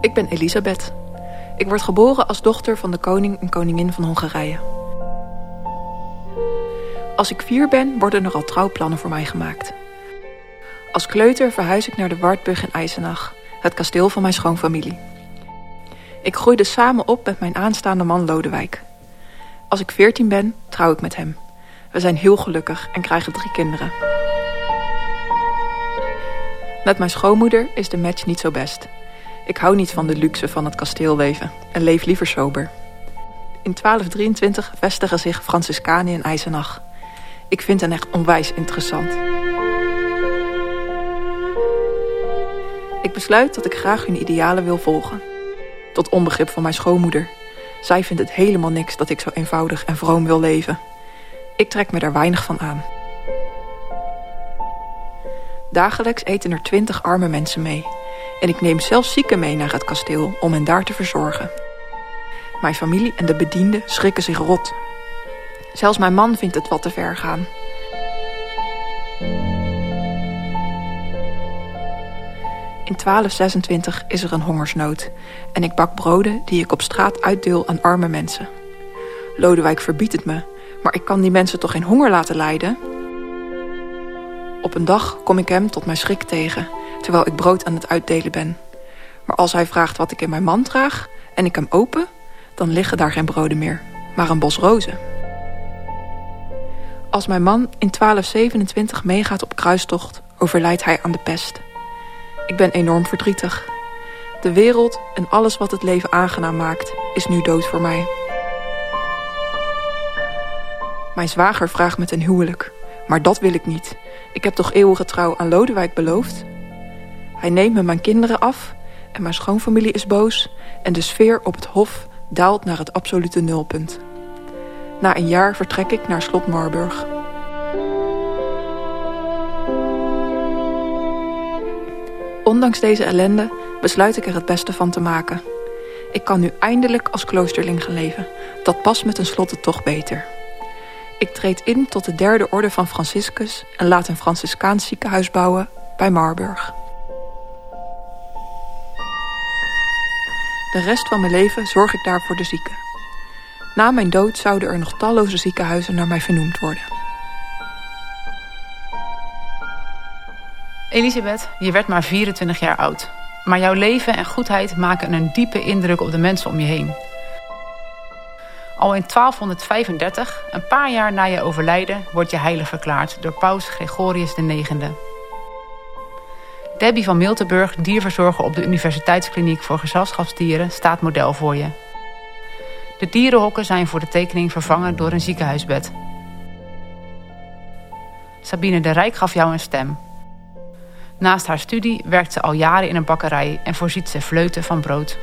Ik ben Elisabeth. Ik word geboren als dochter van de koning en koningin van Hongarije. Als ik vier ben, worden er al trouwplannen voor mij gemaakt. Als kleuter verhuis ik naar de Wartburg in Eisenach, het kasteel van mijn schoonfamilie. Ik groeide samen op met mijn aanstaande man Lodewijk. Als ik veertien ben, trouw ik met hem. We zijn heel gelukkig en krijgen drie kinderen. Met mijn schoonmoeder is de match niet zo best. Ik hou niet van de luxe van het kasteelleven en leef liever sober. In 1223 vestigen zich Franciscanen in Eisenach. Ik vind hen echt onwijs interessant. Ik besluit dat ik graag hun idealen wil volgen. Tot onbegrip van mijn schoonmoeder. Zij vindt het helemaal niks dat ik zo eenvoudig en vroom wil leven. Ik trek me daar weinig van aan. Dagelijks eten er twintig arme mensen mee. En ik neem zelfs zieken mee naar het kasteel om hen daar te verzorgen. Mijn familie en de bedienden schrikken zich rot. Zelfs mijn man vindt het wat te ver gaan. In 1226 is er een hongersnood en ik bak broden die ik op straat uitdeel aan arme mensen. Lodewijk verbiedt het me, maar ik kan die mensen toch geen honger laten lijden? Op een dag kom ik hem tot mijn schrik tegen, terwijl ik brood aan het uitdelen ben. Maar als hij vraagt wat ik in mijn mand draag en ik hem open, dan liggen daar geen broden meer, maar een bos rozen. Als mijn man in 1227 meegaat op kruistocht, overlijdt hij aan de pest. Ik ben enorm verdrietig. De wereld en alles wat het leven aangenaam maakt, is nu dood voor mij. Mijn zwager vraagt me ten huwelijk, maar dat wil ik niet. Ik heb toch eeuwige trouw aan Lodewijk beloofd? Hij neemt me mijn kinderen af en mijn schoonfamilie is boos... en de sfeer op het hof daalt naar het absolute nulpunt. Na een jaar vertrek ik naar slot Marburg. Ondanks deze ellende besluit ik er het beste van te maken. Ik kan nu eindelijk als kloosterling gaan leven. Dat past me tenslotte toch beter. Ik treed in tot de derde orde van Franciscus... en laat een Franciscaans ziekenhuis bouwen bij Marburg. De rest van mijn leven zorg ik daar voor de zieken. Na mijn dood zouden er nog talloze ziekenhuizen naar mij vernoemd worden. Elisabeth, je werd maar 24 jaar oud. Maar jouw leven en goedheid maken een diepe indruk op de mensen om je heen. Al in 1235, een paar jaar na je overlijden, word je heilig verklaard door paus Gregorius IX. Debbie van Miltenburg, dierverzorger op de Universiteitskliniek voor Gezelschapsdieren, staat model voor je. De dierenhokken zijn voor de tekening vervangen door een ziekenhuisbed. Sabine de Rijk gaf jou een stem. Naast haar studie werkt ze al jaren in een bakkerij en voorziet ze fleuten van brood.